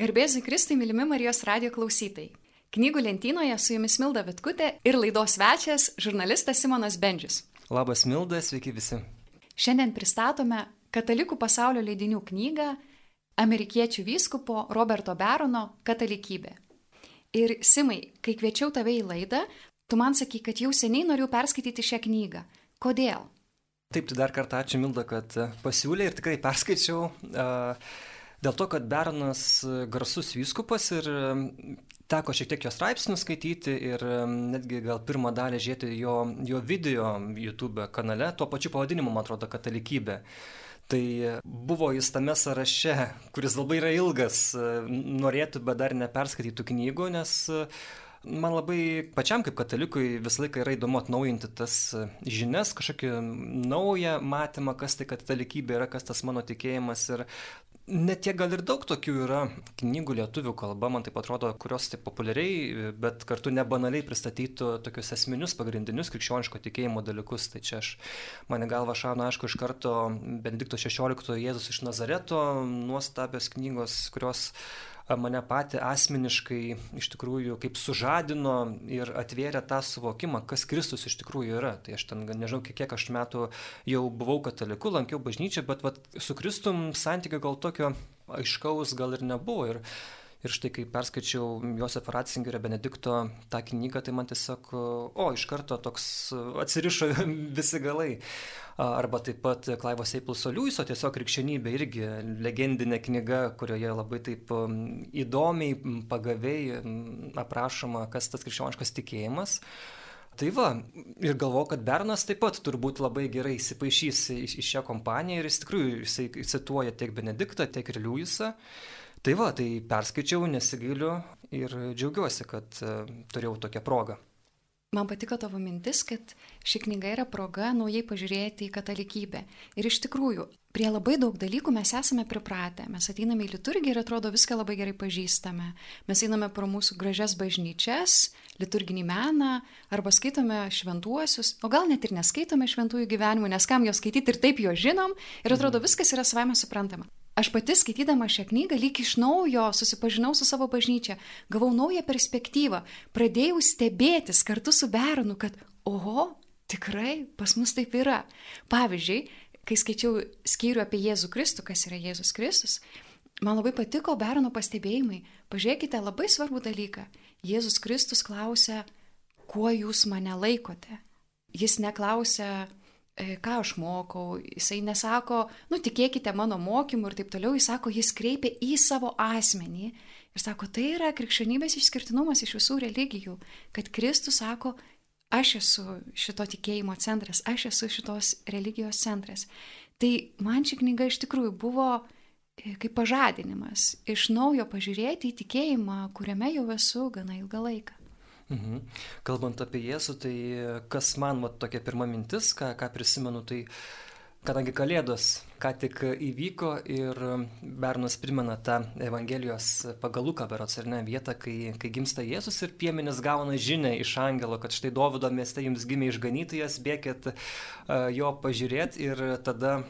Garbėzui Kristui, mylimi Marijos radio klausytojai. Knygų lentynoje su jumis Milda Vitkutė ir laidos svečias žurnalistas Simonas Bendžius. Labas Milda, sveiki visi. Šiandien pristatome Katalikų pasaulio leidinių knygą Amerikiečių vyskupo Roberto Berono Katalikybė. Ir Simai, kai kviečiau tave į laidą, tu man sakai, kad jau seniai noriu perskaityti šią knygą. Kodėl? Taip, tai dar kartą ačiū Milda, kad pasiūlė ir tikrai perskaičiau. Uh, Dėl to, kad Bernas garsus vyskupas ir teko šiek tiek jo straipsnių skaityti ir netgi gal pirmą dalį žiūrėti jo, jo video YouTube kanale, tuo pačiu pavadinimu, man atrodo, katalikybė. Tai buvo jis tame sąraše, kuris labai yra ilgas, norėtų, bet dar neperskaitytų knygų, nes Man labai pačiam kaip katalikui visą laiką yra įdomu atnaujinti tas žinias, kažkokį naują matymą, kas tai katalikybė yra, kas tas mano tikėjimas. Ir Net tiek gal ir daug tokių yra knygų lietuvių kalba, man tai atrodo, kurios taip populiariai, bet kartu nebanaliai pristatytų tokius esminius pagrindinius krikščioniško tikėjimo dalykus. Tai čia aš, mane galva šauna, aišku, iš karto Benedikto XVI Jėzus iš Nazareto, nuostabios knygos, kurios mane patį asmeniškai iš tikrųjų kaip sužadino ir atvėrė tą suvokimą, kas Kristus iš tikrųjų yra. Tai aš ten nežinau, kiek aš metų jau buvau kataliku, lankiau bažnyčią, bet vat, su Kristum santykio gal tokio aiškaus gal ir nebuvo. Ir Ir štai kai perskaičiau Josefo Ratzingerio Benedikto tą knygą, tai man tiesiog, o, iš karto toks atsirišo visi galai. Arba taip pat Klaivo Seipluso Liuiso tiesiog krikščionybė irgi legendinė knyga, kurioje labai taip įdomiai, pagaviai aprašoma, kas tas krikščioniškas tikėjimas. Tai va, ir galvoju, kad Bernas taip pat turbūt labai gerai įsipaišys į, šią kompaniją ir jis tikrųjų jisai cituoja tiek Benediktą, tiek ir Liujisą. Tai va, tai perskaičiau, nesigailiu ir džiaugiuosi, kad e, turėjau tokią progą. Man patiko tavo mintis, kad ši knyga yra proga naujai pažiūrėti į katalikybę. Ir iš tikrųjų, prie labai daug dalykų mes esame pripratę. Mes ateiname į liturgiją ir atrodo viską labai gerai pažįstame. Mes einame pro mūsų gražias bažnyčias, liturginį meną, arba skaitome šventuosius, o gal net ir neskaitome šventųjų gyvenimų, nes kam jo skaityti ir taip jo žinom, ir atrodo viskas yra savaime suprantama. Aš pati skaitydama šią knygą lyg iš naujo susipažinau su savo bažnyčia, gavau naują perspektyvą, pradėjau stebėtis kartu su Bernu, kad oho, tikrai pas mus taip yra. Pavyzdžiui, kai skaičiau skyrių apie Jėzų Kristų, kas yra Jėzus Kristus, man labai patiko Berno pastebėjimai. Pažiūrėkite labai svarbų dalyką. Jėzus Kristus klausia, kuo jūs mane laikote. Jis neklausia, ką aš mokau, jisai nesako, nu tikėkite mano mokymu ir taip toliau, jis sako, jis kreipia į savo asmenį ir sako, tai yra krikščionybės išskirtinumas iš visų religijų, kad Kristus sako, aš esu šito tikėjimo centras, aš esu šitos religijos centras. Tai man ši knyga iš tikrųjų buvo e, kaip pažadinimas iš naujo pažiūrėti į tikėjimą, kuriame jau esu gana ilgą laiką. Mhm. Kalbant apie Jėzų, tai kas man va, tokia pirma mintis, ką, ką prisimenu, tai kadangi Kalėdos ką tik įvyko ir Bernas primena tą Evangelijos pagal Luką berots ar ne vietą, kai, kai gimsta Jėzus ir piemenis gauna žinę iš angelo, kad štai Dovido mieste jums gimė išganytojas, bėkit jo pažiūrėti ir tada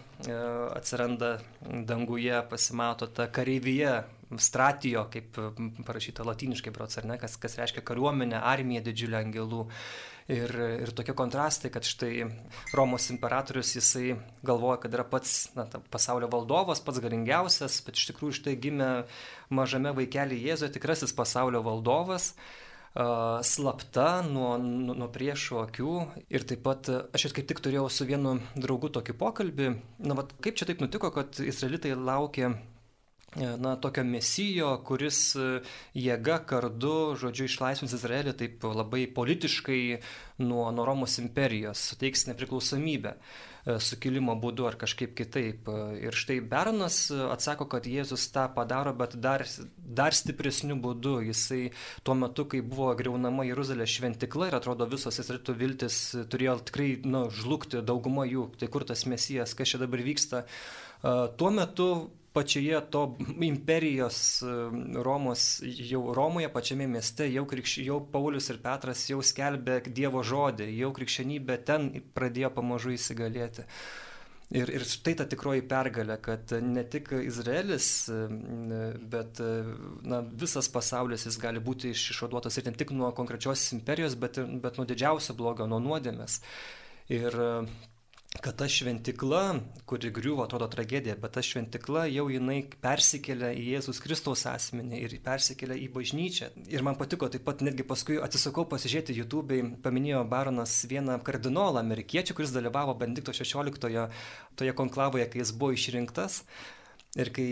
atsiranda danguje, pasimato ta kareivyje stratijo, kaip parašyta latiniškai, berots ar ne, kas, kas reiškia kariuomenę, armiją didžiulę angelų. Ir, ir tokie kontrastai, kad štai Romos imperatorius jisai galvoja, kad yra pats na, pasaulio valdovas, pats galingiausias, bet iš tikrųjų štai gimė mažame vaikelį Jėzuje tikrasis pasaulio valdovas. Slapta nuo, nuo, nuo priešų akių. Ir taip pat aš kaip tik turėjau su vienu draugu tokį pokalbį. Na, vat, kaip čia taip nutiko, kad izraelitai laukė na, tokio mesijo, kuris e, jėga kardu, žodžiu, išlaisvins Izraelį taip labai politiškai nuo, nuo Romos imperijos, suteiks nepriklausomybę e, sukilimo būdu ar kažkaip kitaip. Ir štai Bernas atsako, kad Jėzus tą padaro, bet dar, dar stipresniu būdu. Jisai tuo metu, kai buvo greunama Jeruzalės šventikla ir atrodo visos Izraelito viltis turėjo tikrai nu, žlugti, dauguma jų, tai kur tas mesijas, kas čia dabar vyksta. Tuo metu pačioje to imperijos Romos, jau Romoje, pačiame mieste, jau, krikš, jau Paulius ir Petras jau skelbė Dievo žodį, jau krikščionybė ten pradėjo pamažu įsigalėti. Ir, ir štai ta tikroji pergalė, kad ne tik Izraelis, bet na, visas pasaulis jis gali būti išvaduotas ir ne tik nuo konkrečios imperijos, bet, bet nuo didžiausio blogio, nuo nuodėmės. Ir kad ta šventikla, kuri griuvo, atrodo tragedija, bet ta šventikla jau jinai persikelia į Jėzus Kristaus asmenį ir persikelia į bažnyčią. Ir man patiko, taip pat netgi paskui atsisakau pasižiūrėti YouTube'ai, paminėjo baronas vieną kardinolą amerikiečių, kuris dalyvavo Benedikto XVI toje konklavoje, kai jis buvo išrinktas. Ir kai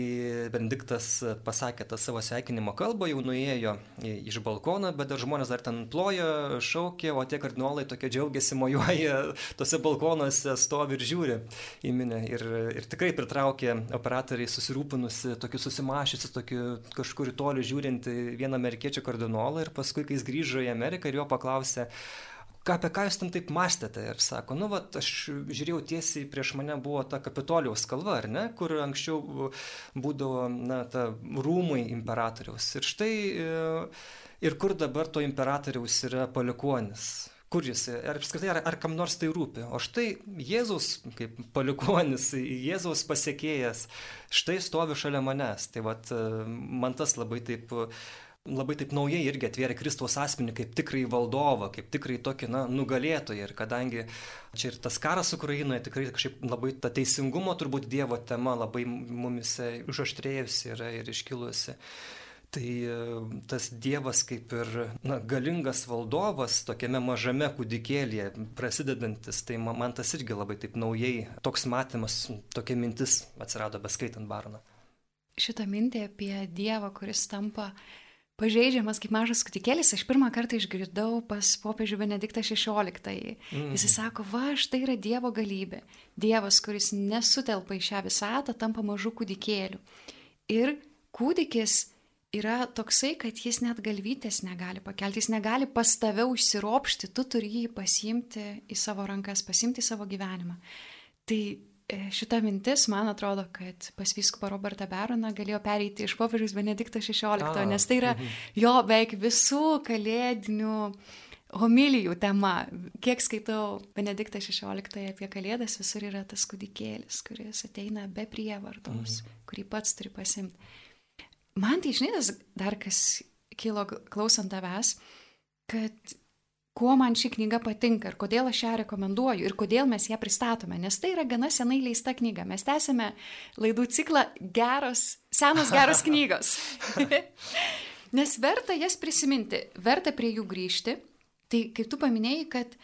Benediktas pasakė tą savo sveikinimo kalbą, jau nuėjo iš balkono, bet dar žmonės dar ten plojo, šaukė, o tie kardinolai tokie džiaugiasi, mojuoja, tose balkonuose stovi ir žiūri į minę. Ir, ir tikrai pritraukė operatoriai susirūpinusi, tokiu susimašysi, tokiu kažkur į tolį žiūrinti vieną amerikiečių kardinolą. Ir paskui, kai jis grįžo į Ameriką ir jo paklausė, ką, apie ką jūs ten taip mąstėte? Ir sako, nu, va, aš žiūrėjau tiesiai prieš mane buvo ta Kapitolijaus kalva, ar ne, kur anksčiau būdavo, na, ta rūmai imperatoriaus. Ir štai, e, ir kur dabar to imperatoriaus yra palikonis? Kur jis, ar apskritai, ar, ar kam nors tai rūpi? O štai Jėzus, kaip palikonis, Jėzaus pasiekėjas, štai stovi šalia manęs. Tai vad, e, man tas labai taip labai taip naujai irgi atvėrė Kristaus asmenį kaip tikrai valdovą, kaip tikrai tokį, na, nugalėtoją. Ir kadangi čia ir tas karas Ukrainoje tikrai kažkaip labai ta teisingumo turbūt Dievo tema labai mumise užaštrėjusi yra ir iškilusi. Tai e, tas Dievas kaip ir na, galingas valdovas tokiame mažame kūdikėlėje prasidedantis, tai man tas irgi labai taip naujai, toks matymas, tokia mintis atsirado beskaitant Baroną. Šitą mintį apie Dievą, kuris tampa pažeidžiamas kaip mažas kutikėlis, aš pirmą kartą išgirdau pas popiežių Benediktą XVI. Mm. Jis sako, va, štai yra Dievo galybė. Dievas, kuris nesutelpa į šią visatą, tampa mažų kūdikėlių. Ir kūdikis yra toksai, kad jis net galvytės negali pakelti, jis negali pas tave užsiropšti, tu turi jį pasimti į savo rankas, pasimti į savo gyvenimą. Tai šita mintis, man atrodo, kad pas viskupą Robertą Beroną galėjo pereiti iš popiežiaus Benedikto XVI, nes tai yra mhm. jo beveik visų kalėdinių homilijų tema. Kiek skaitau Benediktą XVI apie kalėdas, visur yra tas kūdikėlis, kuris ateina be prievartos, mhm. kurį pats turi pasimti. Man tai žinai, dar kas kilo klausant tavęs, kad kuo man ši knyga patinka ir kodėl aš ją rekomenduoju ir kodėl mes ją pristatome, nes tai yra gana senai leista knyga. Mes tęsime laidų ciklą geros, senos geros knygos. nes verta jas prisiminti, verta prie jų grįžti. Tai kaip tu paminėjai, kad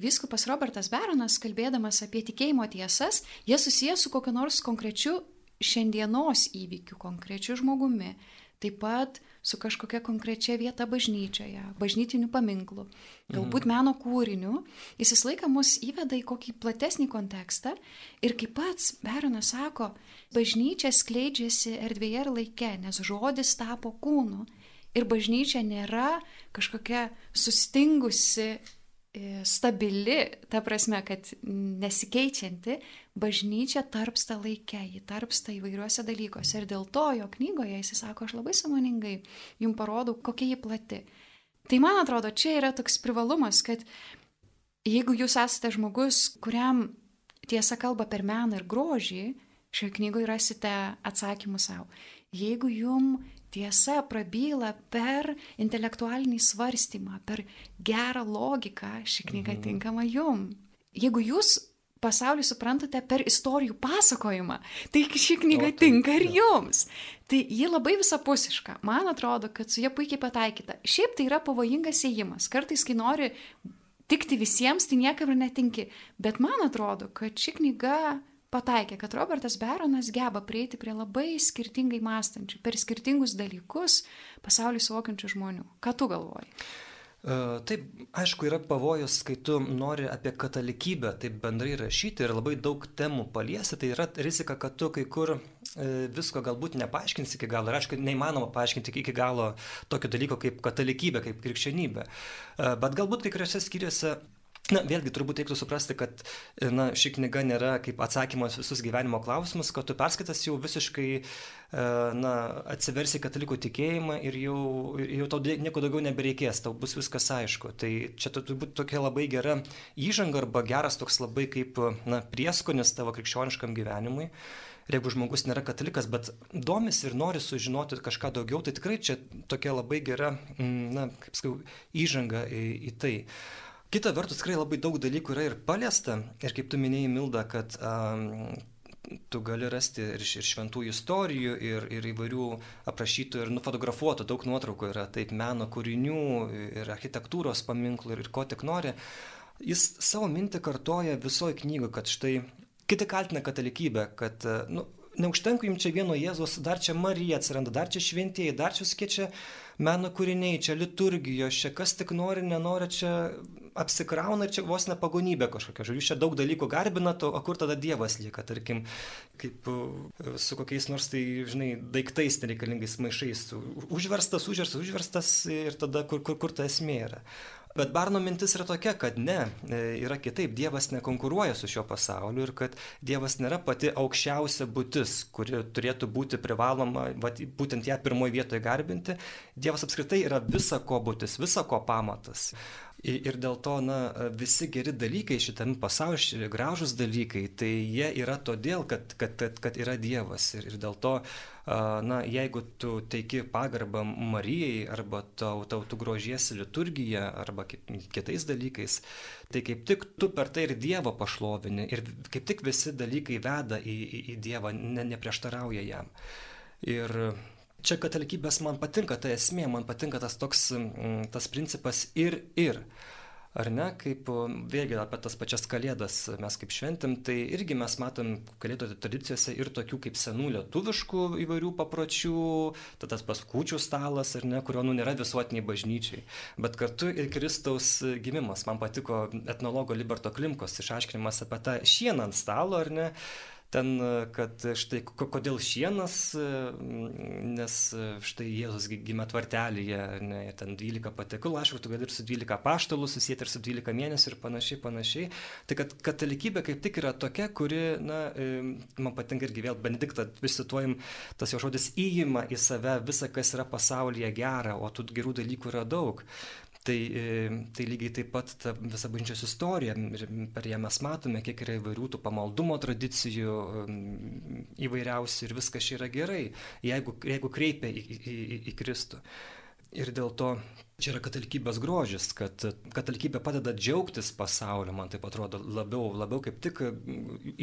Viskupas Robertas Beronas, kalbėdamas apie tikėjimo tiesas, jie susijęs su kokiu nors konkrečiu šiandienos įvykiu, konkrečiu žmogumi. Taip pat su kažkokia konkrečia vieta bažnyčioje, bažnytiniu paminklu, galbūt mhm. meno kūriniu, jis visą laiką mus įveda į kokį platesnį kontekstą ir kaip pats Beronas sako, bažnyčia skleidžiasi erdvėje ir laike, nes žodis tapo kūnu ir bažnyčia nėra kažkokia sustingusi stabili, ta prasme, kad nesikeičianti, bažnyčia tarpsta laikė, ji tarpsta įvairiuose dalykuose. Ir dėl to jo knygoje jis sako, aš labai samoningai jums parodau, kokia ji plati. Tai man atrodo, čia yra toks privalumas, kad jeigu jūs esate žmogus, kuriam tiesa kalba per meną ir grožį, šioje knygoje rasite atsakymų savo. Jeigu jums tiesa prabyla per intelektualinį svarstymą, per gerą logiką, ši knyga mhm. tinkama jum. Jeigu jūs pasaulį suprantate per istorijų pasakojimą, tai ši knyga o, tai, tinka ir jums. Tai ji labai visapusiška. Man atrodo, kad su ja puikiai pataikyta. Šiaip tai yra pavojingas įėjimas. Kartais, kai nori tikti visiems, tai niekam ir netinki. Bet man atrodo, kad ši knyga pataikė, kad Robertas Beronas geba prieiti prie labai skirtingai mąstančių, per skirtingus dalykus pasaulį suvokiančių žmonių. Ką tu galvoji? E, taip, aišku, yra pavojus, kai tu nori apie katalikybę taip bendrai rašyti ir labai daug temų paliesi, tai yra rizika, kad tu kai kur e, visko galbūt nepaaiškinsi iki galo. Ir aišku, neįmanoma paaiškinti iki galo tokio dalyko kaip katalikybė, kaip krikščionybė. E, bet galbūt kai kuriuose skyriuose Na, vėlgi turbūt reiktų suprasti, kad na, ši knyga nėra kaip atsakymas visus gyvenimo klausimus, kad tu perskaitas jau visiškai e, na, atsiversi katalikų tikėjimą ir jau, jau tau nieko daugiau nebereikės, tau bus viskas aišku. Tai čia turbūt tokia labai gera įžanga arba geras toks labai kaip na, prieskonis tavo krikščioniškam gyvenimui. Ir jeigu žmogus nėra katalikas, bet domisi ir nori sužinoti kažką daugiau, tai tikrai čia tokia labai gera, na, kaip sakau, įžanga į, į tai. Kita vertus, tikrai labai daug dalykų yra ir paliesta. Ir kaip tu minėjai, Milda, kad um, tu gali rasti ir, ir šventų istorijų, ir, ir įvairių aprašytų ir nufotografuotų, daug nuotraukų yra, taip, meno kūrinių, ir architektūros paminklų, ir, ir ko tik nori. Jis savo mintį kartoja visoje knygoje, kad štai kiti kaltina katalikybę, kad, nu, neužtenka jums čia vieno Jėzos, dar čia Marija atsiranda, dar čia šventieji, dar čia skečia meno kūriniai, čia liturgijos, čia kas tik nori, nenori, čia apsikrauna ir čia vos ne pagonybė kažkokia. Žodžiu, čia daug dalykų garbinat, o kur tada Dievas lieka, tarkim, kaip e, su kokiais nors, tai, žinai, daiktais nereikalingais maišais. Užverstas, užverstas, užverstas ir tada kur, kur, kur ta esmė yra. Bet Barno mintis yra tokia, kad ne, e, yra kitaip, Dievas nekonkuruoja su šiuo pasauliu ir kad Dievas nėra pati aukščiausia būtis, kuri turėtų būti privaloma, vat, būtent ją pirmoje vietoje garbinti. Dievas apskritai yra visa ko būtis, visa ko pamatas. Ir dėl to, na, visi geri dalykai šitame pasaulyje, gražus dalykai, tai jie yra todėl, kad, kad, kad, kad yra Dievas. Ir, ir dėl to, na, jeigu tu teiki pagarbą Marijai, arba tau, tau tu grožiesi liturgiją, arba kitais dalykais, tai kaip tik tu per tai ir Dievo pašlovini. Ir kaip tik visi dalykai veda į, į, į Dievą, ne, neprieštarauja jam. Ir čia katalikybės man patinka ta esmė, man patinka tas toks, mm, tas principas ir ir. Ar ne, kaip vėlgi apie tas pačias kalėdas mes kaip šventim, tai irgi mes matom kalėdų tradicijose ir tokių kaip senų lietuviškų įvairių papročių, tai tas paskūčių stalas, ar ne, kurio nu nėra visuotiniai bažnyčiai, bet kartu ir Kristaus gimimas. Man patiko etnologo Liberto Klimkos išaiškinimas apie tą šieną ant stalo, ar ne, ten, kad štai kodėl šienas, nes štai Jėzus gimė tvartelėje, ne, ten 12 patekulų, aišku, tu gali ir su 12 paštalų susijęti ir su 12 mėnesių ir panašiai, panašiai. Tai kad katalikybė kaip tik yra tokia, kuri, na, man patinka irgi vėl Benediktą, vis cituojam, tas jo žodis įima į save visą, kas yra pasaulyje gera, o tų gerų dalykų yra daug. Tai, e, tai lygiai taip pat ta visa bažnyčios istorija, per ją mes matome, kiek yra įvairių tų pamaldumo tradicijų, įvairiausių ir viskas čia yra gerai, jeigu, jeigu kreipia į, į, į, į Kristų. Ir dėl to čia yra katalikybės grožis, kad katalikybė padeda džiaugtis pasauliu, man taip atrodo, labiau, labiau kaip tik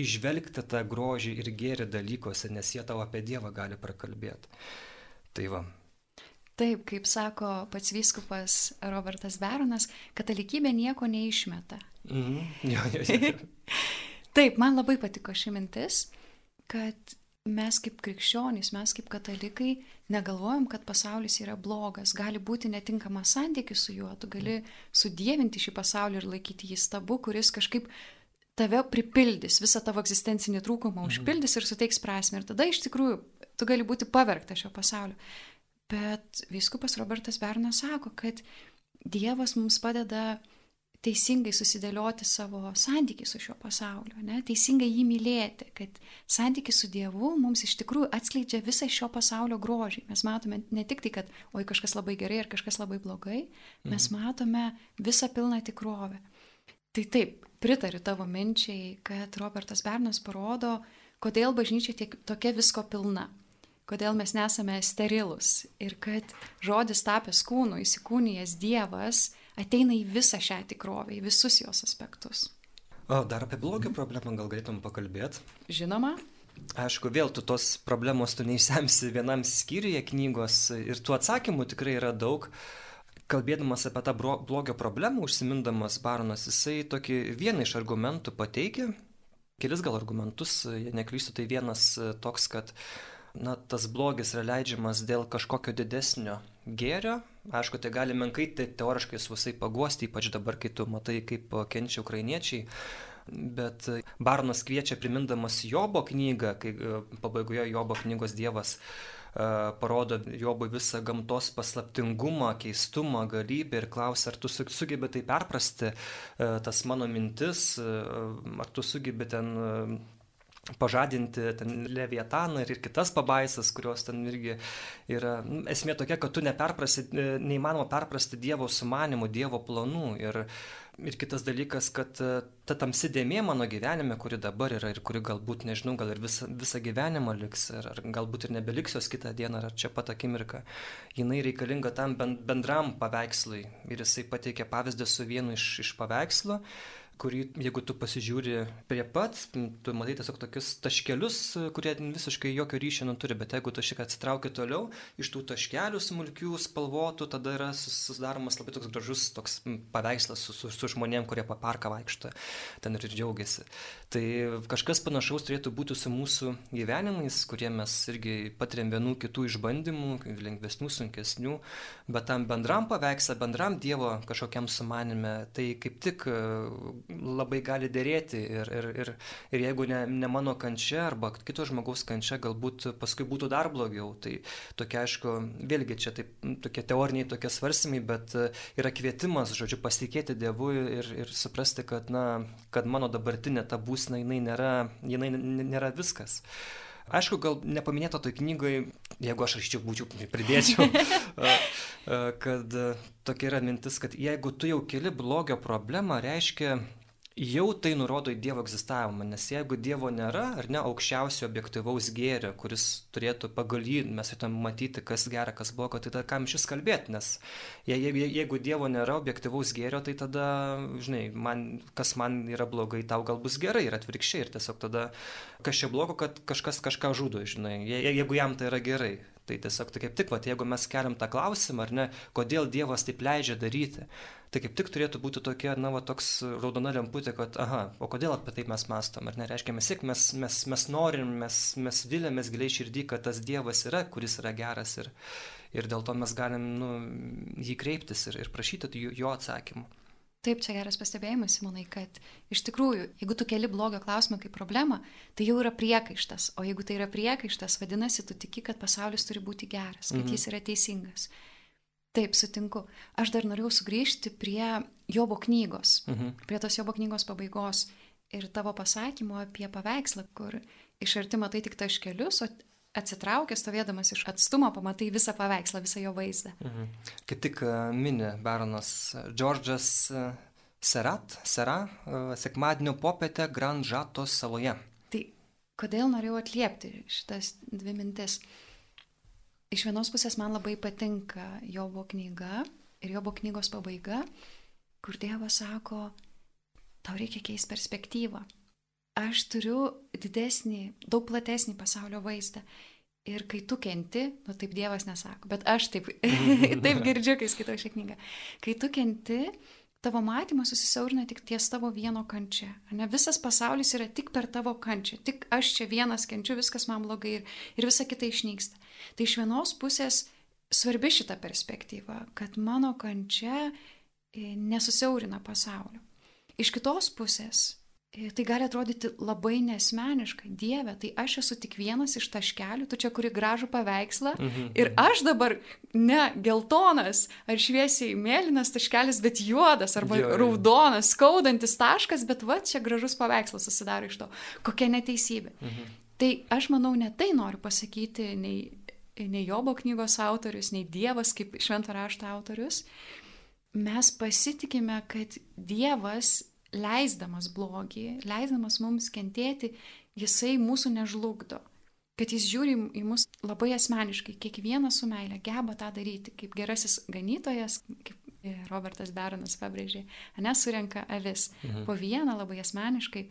išvelgti tą grožį ir gėrį dalykuose, nes jie tau apie Dievą gali prakalbėti. Tai va, Taip, kaip sako pats vyskupas Robertas Beronas, katalikybė nieko neišmeta. Mhm. Jo, jo, jo. Taip, man labai patiko ši mintis, kad mes kaip krikščionys, mes kaip katalikai negalvojam, kad pasaulis yra blogas, gali būti netinkamas santykis su juo, tu gali sudėvinti šį pasaulį ir laikyti jį stabu, kuris kažkaip tave pripildys, visą tavo egzistencinį trūkumą mhm. užpildys ir suteiks prasme. Ir tada iš tikrųjų tu gali būti pavergta šio pasaulio. Bet viskupas Robertas Bernas sako, kad Dievas mums padeda teisingai susidėlioti savo santykį su šiuo pasauliu, ne? teisingai jį mylėti, kad santykis su Dievu mums iš tikrųjų atskleidžia visą šio pasaulio grožį. Mes matome ne tik tai, kad oi kažkas labai gerai ir kažkas labai blogai, mes mhm. matome visą pilną tikrovę. Tai taip, pritariu tavo minčiai, kad Robertas Bernas parodo, kodėl bažnyčia tiek tokia visko pilna kodėl mes nesame sterilus ir kad žodis tapęs kūnu, įsikūnijęs Dievas ateina į visą šią tikrovę, į visus jos aspektus. O dar apie blogio problemą gal galėtum pakalbėti? Žinoma. Aišku, vėl tu tos problemos tu neišsemsi vienam skyriuje knygos ir tų atsakymų tikrai yra daug. Kalbėdamas apie tą blogio problemą, užsimindamas Baronas, jisai tokį vieną iš argumentų pateikė, kelis gal argumentus, jei neklystu, tai vienas toks, kad uh, na, tas blogis yra leidžiamas dėl kažkokio didesnio gėrio. Aišku, tai gali menkai tai teoriškai visai paguosti, ypač dabar, kai tu matai, kaip kenčia ukrainiečiai. Bet Barnas kviečia, primindamas Jobo knygą, kai e, pabaigoje Jobo knygos Dievas parodo Jobui visą gamtos paslaptingumą, keistumą, galybę ir klausia, ar tu sugebi tai perprasti, tas mano mintis, ar tu sugebi ten pažadinti ten leviataną ir kitas pabaisas, kurios ten irgi yra. Nu, esmė tokia, kad tu neperprasti, neįmanoma perprasti Dievo sumanimų, Dievo planų. Ir, ir kitas dalykas, kad e, ta tamsi dėmė mano gyvenime, kuri dabar yra ir kuri galbūt, nežinau, gal ir visą, visą gyvenimą liks, ar, ar galbūt ir nebeliks jos kitą dieną, ar čia pat akimirką, jinai reikalinga tam bendram paveikslui. Ir jisai pateikė pavyzdį su vienu iš, iš paveikslų kurį, jeigu tu pasižiūri prie pat, tu matai tiesiog tokius taškelius, kurie visiškai jokio ryšio neturi, bet jeigu tu šiek tiek atsitrauki toliau, iš tų taškelių smulkių, spalvotų, tada yra susidaromas labai toks gražus toks paveikslas su, su, su žmonėm, kurie po parką vaikšto ten ir džiaugiasi. Tai kažkas panašaus turėtų būti su mūsų gyvenimais, kurie mes irgi patiriam vienų kitų išbandymų, lengvesnių, sunkesnių, bet tam bendram paveikslą, bendram Dievo kažkokiam sumanime, tai kaip tik labai gali dėrėti ir, ir, ir, ir jeigu ne, ne mano kančia arba kito žmogaus kančia, galbūt paskui būtų dar blogiau. Tai tokia, aišku, vėlgi čia taip, tokie teoriniai tokie svarstymai, bet e, yra kvietimas, žodžiu, pasitikėti Dievu ir, ir suprasti, kad, na, kad mano dabartinė ta būsena, jinai nėra, jinai nėra viskas. Aišku, gal nepaminėta toj knygoje, jeigu aš rašyčiau, būčiau, pridėčiau, kad tokia yra mintis, kad jeigu tu jau keli blogio problemą, reiškia, jau tai nurodo į Dievo egzistavimą, nes jeigu Dievo nėra, ar ne aukščiausio objektivaus gėrio, kuris turėtų pagal jį mes turėtume matyti, kas gera, kas blogo, tai tada kam šis kalbėti, nes je, je, jeigu Dievo nėra objektivaus gėrio, tai tada, žinai, man, kas man yra blogai, tau gal bus gerai ir atvirkščiai ir tiesiog tada, kas čia blogo, kad kažkas kažką žudo, žinai, je, jeigu jam tai yra gerai. Tai tiesiog tai kaip tik, va, jeigu mes keliam tą klausimą, ar ne, kodėl Dievas taip leidžia daryti, tai kaip tik turėtų būti tokia, na, va, toks raudona lemputė, kad, aha, o kodėl apie tai mes mastom, ar nereiškia, mes, mes, mes, mes norim, mes, mes vilėmės giliai širdį, kad tas Dievas yra, kuris yra geras ir, ir dėl to mes galim nu, jį kreiptis ir, ir prašyti jo atsakymų. Taip, čia geras pastebėjimas, Simonai, kad iš tikrųjų, jeigu tu keli blogio klausimą kaip problemą, tai jau yra priekaištas. O jeigu tai yra priekaištas, vadinasi, tu tiki, kad pasaulis turi būti geras, kad mhm. jis yra teisingas. Taip, sutinku. Aš dar norėjau sugrįžti prie Jobo knygos, mhm. prie tos Jobo knygos pabaigos ir tavo pasakymo apie paveikslą, kur iš arti matai tik taškelius, o atsitraukęs, stovėdamas iš atstumo, pamatai visą paveikslą, visą jo vaizdą. Mhm. Kaip tik e, mini baronas Džordžas e, Serat, Sera, e, sekmadienio popietę Granžatos saloje. Tai kodėl norėjau atliepti šitas dvi mintis? Iš vienos pusės man labai patinka Jobo knyga ir Jobo knygos pabaiga, kur Dievas sako, tau reikia keisti perspektyvą aš turiu didesnį, daug platesnį pasaulio vaizdą. Ir kai tu kenti, nu taip Dievas nesako, bet aš taip, taip girdžiu, kai skaitau šią knygą. Kai tu kenti, tavo matymas susisiaurina tik ties tavo vieno kančia. Ne visas pasaulis yra tik per tavo kančią. Tik aš čia vienas kenčiu, viskas man blogai ir, ir visa kita išnyksta. Tai iš vienos pusės svarbi šita perspektyva, kad mano kančia e, nesusiaurina pasaulio. Iš kitos pusės Tai gali atrodyti labai nesmeniška. Dieve, tai aš esu tik vienas iš taškelių, tu čia kuri gražų paveikslą. Mhm. Ir aš dabar ne geltonas ar šviesiai mėlynas taškelis, bet juodas arba jo, raudonas, skaudantis taškas, bet va čia gražus paveikslas susidaro iš to. Kokia neteisybė. Mhm. Tai aš manau, ne tai noriu pasakyti nei, nei Jobo knygos autorius, nei Dievas kaip švento rašto autorius. Mes pasitikime, kad Dievas leisdamas blogį, leisdamas mums kentėti, jisai mūsų nežlugdo. Kad jis žiūri į mus labai asmeniškai, kiekvienas su meilė geba tą daryti, kaip gerasis ganytojas, kaip Robertas Beronas pabrėžė, nesurenka avis mhm. po vieną labai asmeniškai.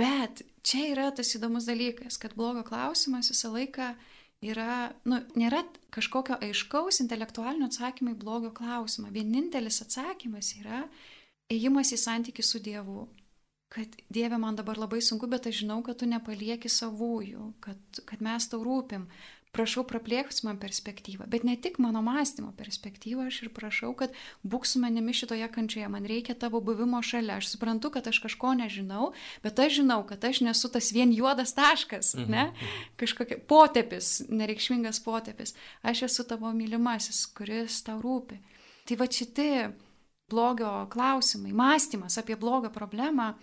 Bet čia yra tas įdomus dalykas, kad blogo klausimas visą laiką yra, nu, nėra kažkokio aiškaus intelektualinio atsakymo į blogio klausimą. Vienintelis atsakymas yra ėjimas į santykių su Dievu. Kad Dieve man dabar labai sunku, bet aš žinau, kad tu nepalieki savųjų, kad, kad mes tau rūpim. prašau praplėks man perspektyvą, bet ne tik mano mąstymo perspektyvą, aš ir prašau, kad būk su manimi šitoje kančioje, man reikia tavo buvimo šalia, aš suprantu, kad aš kažko nežinau, bet aš žinau, kad aš nesu tas vien juodas taškas, mhm. ne, kažkokia potepis, nereikšmingas potepis, aš esu tavo mylimasis, kuris tau rūpi. Tai va šitie blogio klausimai, mąstymas apie blogio problemą,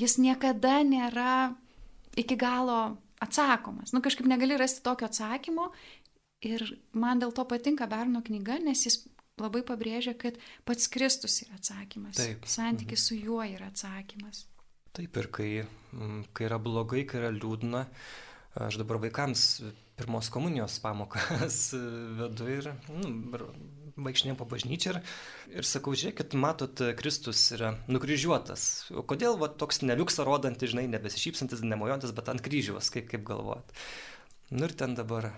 jis niekada nėra iki galo atsakomas. Nu kažkaip negali rasti tokio atsakymo ir man dėl to patinka Berno knyga, nes jis labai pabrėžia, kad pats Kristus yra atsakymas. Taip. Santykis mhm. su juo yra atsakymas. Taip ir kai, mm, kai yra blogai, kai yra liūdna, aš dabar vaikams pirmos komunijos pamokas vedu ir nu, vaikšnėjom po bažnyčią ir, ir sakau, žiūrėkit, matot, Kristus yra nukryžiuotas. O kodėl va, toks neliuksą rodantis, žinai, nebesišypsantis, nemojantis, bet ant kryžiaus, kaip, kaip galvojat. Nu ir ten dabar,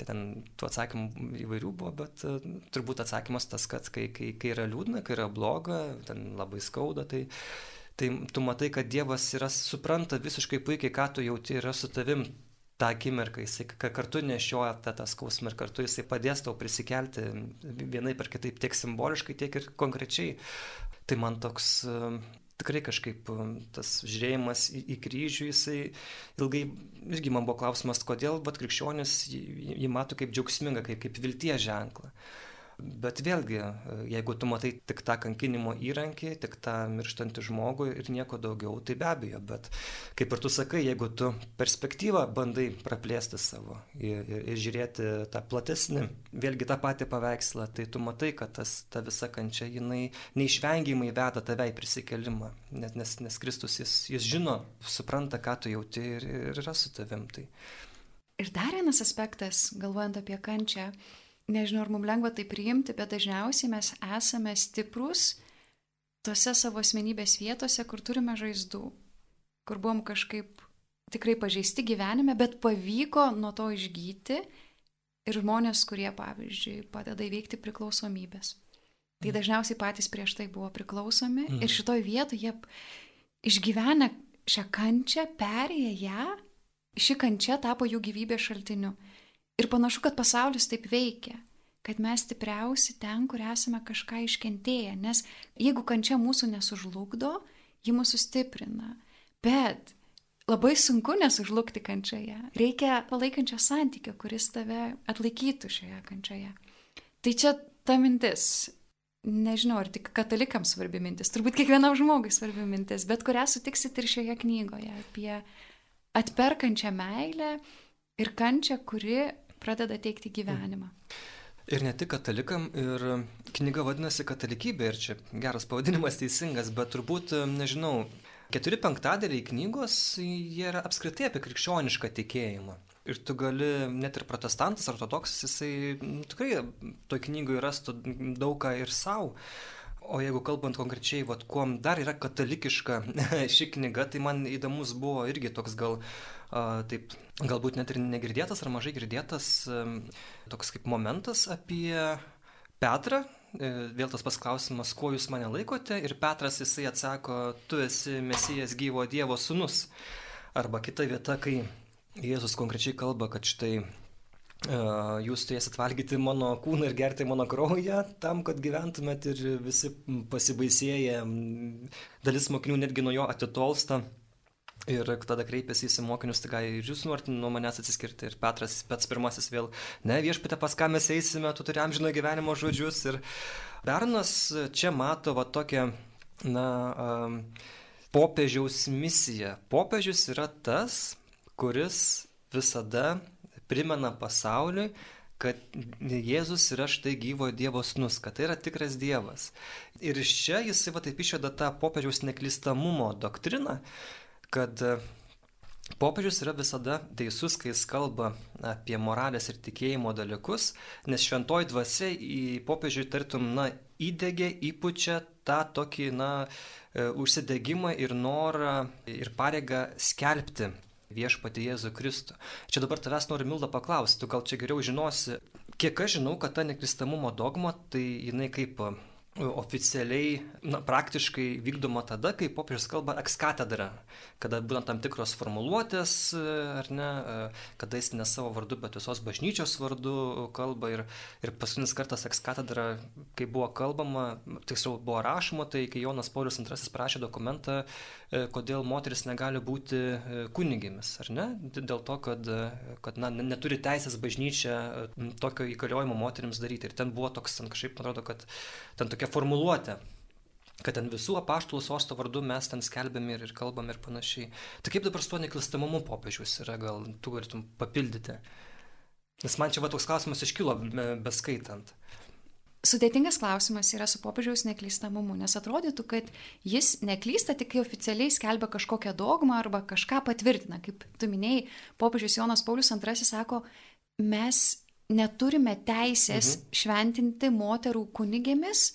tai ten tų atsakymų įvairių buvo, bet uh, turbūt atsakymas tas, kad kai, kai, kai yra liūdna, kai yra bloga, ten labai skauda, tai tai tu matai, kad Dievas yra supranta visiškai puikiai, ką tu jauti yra su tavim tą akimirką, jisai kartu nešioja tą, tą skausmą ir kartu jisai padės tau prisikelti vienai per kitaip tiek simboliškai, tiek ir konkrečiai. Tai man toks tikrai kažkaip tas žiūrėjimas į, į kryžių, jisai ilgai, irgi man buvo klausimas, kodėl, bet krikščionis jį, jį mato kaip džiaugsmingą, kaip, kaip vilties ženklą. Bet vėlgi, jeigu tu matai tik tą kankinimo įrankį, tik tą mirštantį žmogų ir nieko daugiau, tai be abejo, bet kaip ir tu sakai, jeigu tu perspektyvą bandai praplėsti savo ir, ir, ir žiūrėti tą platesnį, vėlgi tą patį paveikslą, tai tu matai, kad tas, ta visa kančia, jinai neišvengiamai veda tave į prisikelimą, nes, nes, nes Kristus jis, jis žino, supranta, ką tu jauti ir, ir yra su tavim. Tai. Ir dar vienas aspektas, galvojant apie kančią, nežinau, ar mums lengva tai priimti, bet dažniausiai mes esame stiprus tose savo asmenybės vietose, kur turime žaizdų, kur buvom kažkaip tikrai pažeisti gyvenime, bet pavyko nuo to išgyti ir žmonės, kurie, pavyzdžiui, padeda įveikti priklausomybės. Tai mhm. dažniausiai patys prieš tai buvo priklausomi mm. ir šitoj vietoje jie išgyvenę šią kančią, perėję ją, ši kančia tapo jų gyvybės šaltiniu. Ir panašu, kad pasaulis taip veikia, kad mes stipriausi ten, kur esame kažką iškentėję, nes jeigu kančia mūsų nesužlugdo, ji mūsų stiprina. Bet labai sunku nesužlugti kančioje. Reikia palaikančio santykio, kuris tave atlaikytų šioje kančioje. Tai čia ta mintis. Nežinau, ar tik katalikams svarbi mintis, turbūt kiekvienam žmogui svarbi mintis, bet kurią sutiksit ir šioje knygoje apie atperkančią meilę ir kančią, kuri pradeda teikti gyvenimą. Ir ne tik katalikam, ir knyga vadinasi katalikybė, ir čia geras pavadinimas teisingas, bet turbūt, nežinau, keturi penktadaliai knygos, jie yra apskritai apie krikščionišką tikėjimą. Ir tu gali, net ir protestantas, ortodoksas, jisai tikrai toj knygoje rastų daug ką ir savo. O jeigu kalbant konkrečiai, vat, kuom dar yra katalikiška ši knyga, tai man įdomus buvo irgi toks gal, a, taip, galbūt net ir negirdėtas ar mažai girdėtas toks kaip momentas apie Petrą. E, vėl tas pasklausimas, kuo jūs mane laikote? Ir Petras jisai atsako, tu esi Mesijas gyvo Dievo sunus. Arba kita vieta, kai Jėzus konkrečiai kalba, kad štai jūs turėsit valgyti mano kūną ir gerti mano kraują tam, kad gyventumėt ir visi pasibaisėję, dalis mokinių netgi nuo jo atitolsta. Ir tada kreipėsi į mokinius, tai gal ir jūs norite nuo manęs atsiskirti. Ir Petras, pats pirmasis vėl, ne viešpatė, pas ką mes eisime, tu turi amžino gyvenimo žodžius. Ir Bernas čia mato va tokią, na, um, popiežiaus misiją. Popiežius yra tas, kuris visada primena pasauliui, kad Jėzus yra štai gyvo Dievo snus, kad tai yra tikras Dievas. Ir iš čia jisai va taip išveda tą popiežiaus neklystamumo doktriną, kad e, popiežius yra visada teisus, kai jis kalba apie moralės ir tikėjimo dalykus, nes šventoji dvasia į popiežių tartum, na, įdegė, įpučia tą tokį, na, e, užsidegimą ir norą ir pareigą skelbti viešpatį Jėzų Kristų. Čia dabar tavęs noriu Milda paklausti, tu gal čia geriau žinosi, kiek aš žinau, kad ta nekristamumo dogma, tai jinai kaip oficialiai, na, praktiškai vykdoma tada, kai popiežius kalba ekskatedra, kada būna tam tikros formuluotės, ar ne, kada jis ne savo vardu, bet visos bažnyčios vardu kalba ir, ir paskutinis kartas ekskatedra, kai buvo kalbama, tiksliau buvo rašoma, tai kai Jonas Paulius II prašė dokumentą, e, kodėl moteris negali būti e, kunigėmis, ar ne, dėl to, kad, kad na, neturi teisės bažnyčia e, tokio įgaliojimo moteriams daryti. Ir ten buvo toks, ten kažkaip, man atrodo, kad ten tokia formuluotė kad ten visų apaštalų sosto vardu mes ten skelbiam ir, ir kalbam ir panašiai. Tai kaip dabar su tuo neklistamumu popiežius yra, gal tu galėtum papildyti? Nes man čia va toks klausimas iškilo beskaitant. Sudėtingas klausimas yra su popiežiaus neklystamumu, nes atrodytų, kad jis neklysta tik kai oficialiai skelbia kažkokią dogmą arba kažką patvirtina. Kaip tu minėjai, popiežius Jonas Paulius II sako, mes neturime teisės mhm. šventinti moterų kunigėmis,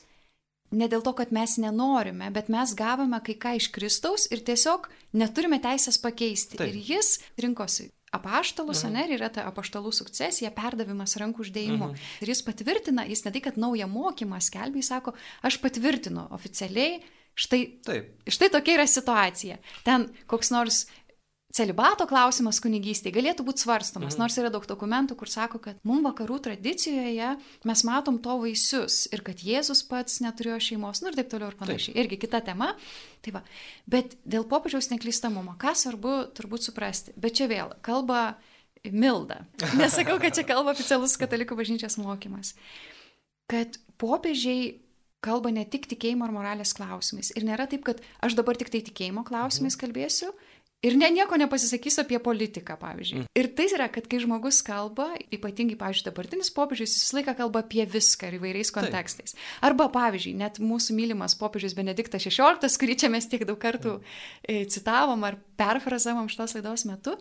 ne dėl to, kad mes nenorime, bet mes gavome kai ką iš Kristaus ir tiesiog neturime teisės pakeisti. Taip. Ir jis rinkosi apaštalus, mhm. ne, ir yra ta apaštalų sukcesija, perdavimas rankų uždėjimu. Mhm. Ir jis patvirtina, jis ne tai, kad naują mokymą skelbia, jis sako, aš patvirtinu oficialiai, štai, Taip. štai tokia yra situacija. Ten koks nors celibato klausimas kunigystėje galėtų būti svarstomas, mhm. nors yra daug dokumentų, kur sako, kad mums vakarų tradicijoje mes matom to vaisius ir kad Jėzus pats neturėjo šeimos, nu ir taip toliau ir panašiai. Taip. Irgi kita tema. Tai va. Bet dėl popiežiaus neklystamumo, ką svarbu turbūt suprasti. Bet čia vėl kalba Milda. Nesakau, kad čia kalba oficialus katalikų bažnyčios mokymas. Kad popiežiai kalba ne tik tikėjimo ar moralės klausimais. Ir nėra taip, kad aš dabar tik tai tikėjimo klausimais mhm. Ir ne, nieko nepasisakys apie politiką, pavyzdžiui. Mm. Ir tai yra, kad kai žmogus kalba, ypatingai, pavyzdžiui, dabartinis popiežius, jis visą laiką kalba apie viską ir įvairiais kontekstais. Arba, pavyzdžiui, net mūsų mylimas popiežius Benediktas XVI, kurį čia mes tiek daug kartų mm. citavom ar perfrazavom šitos laidos metu,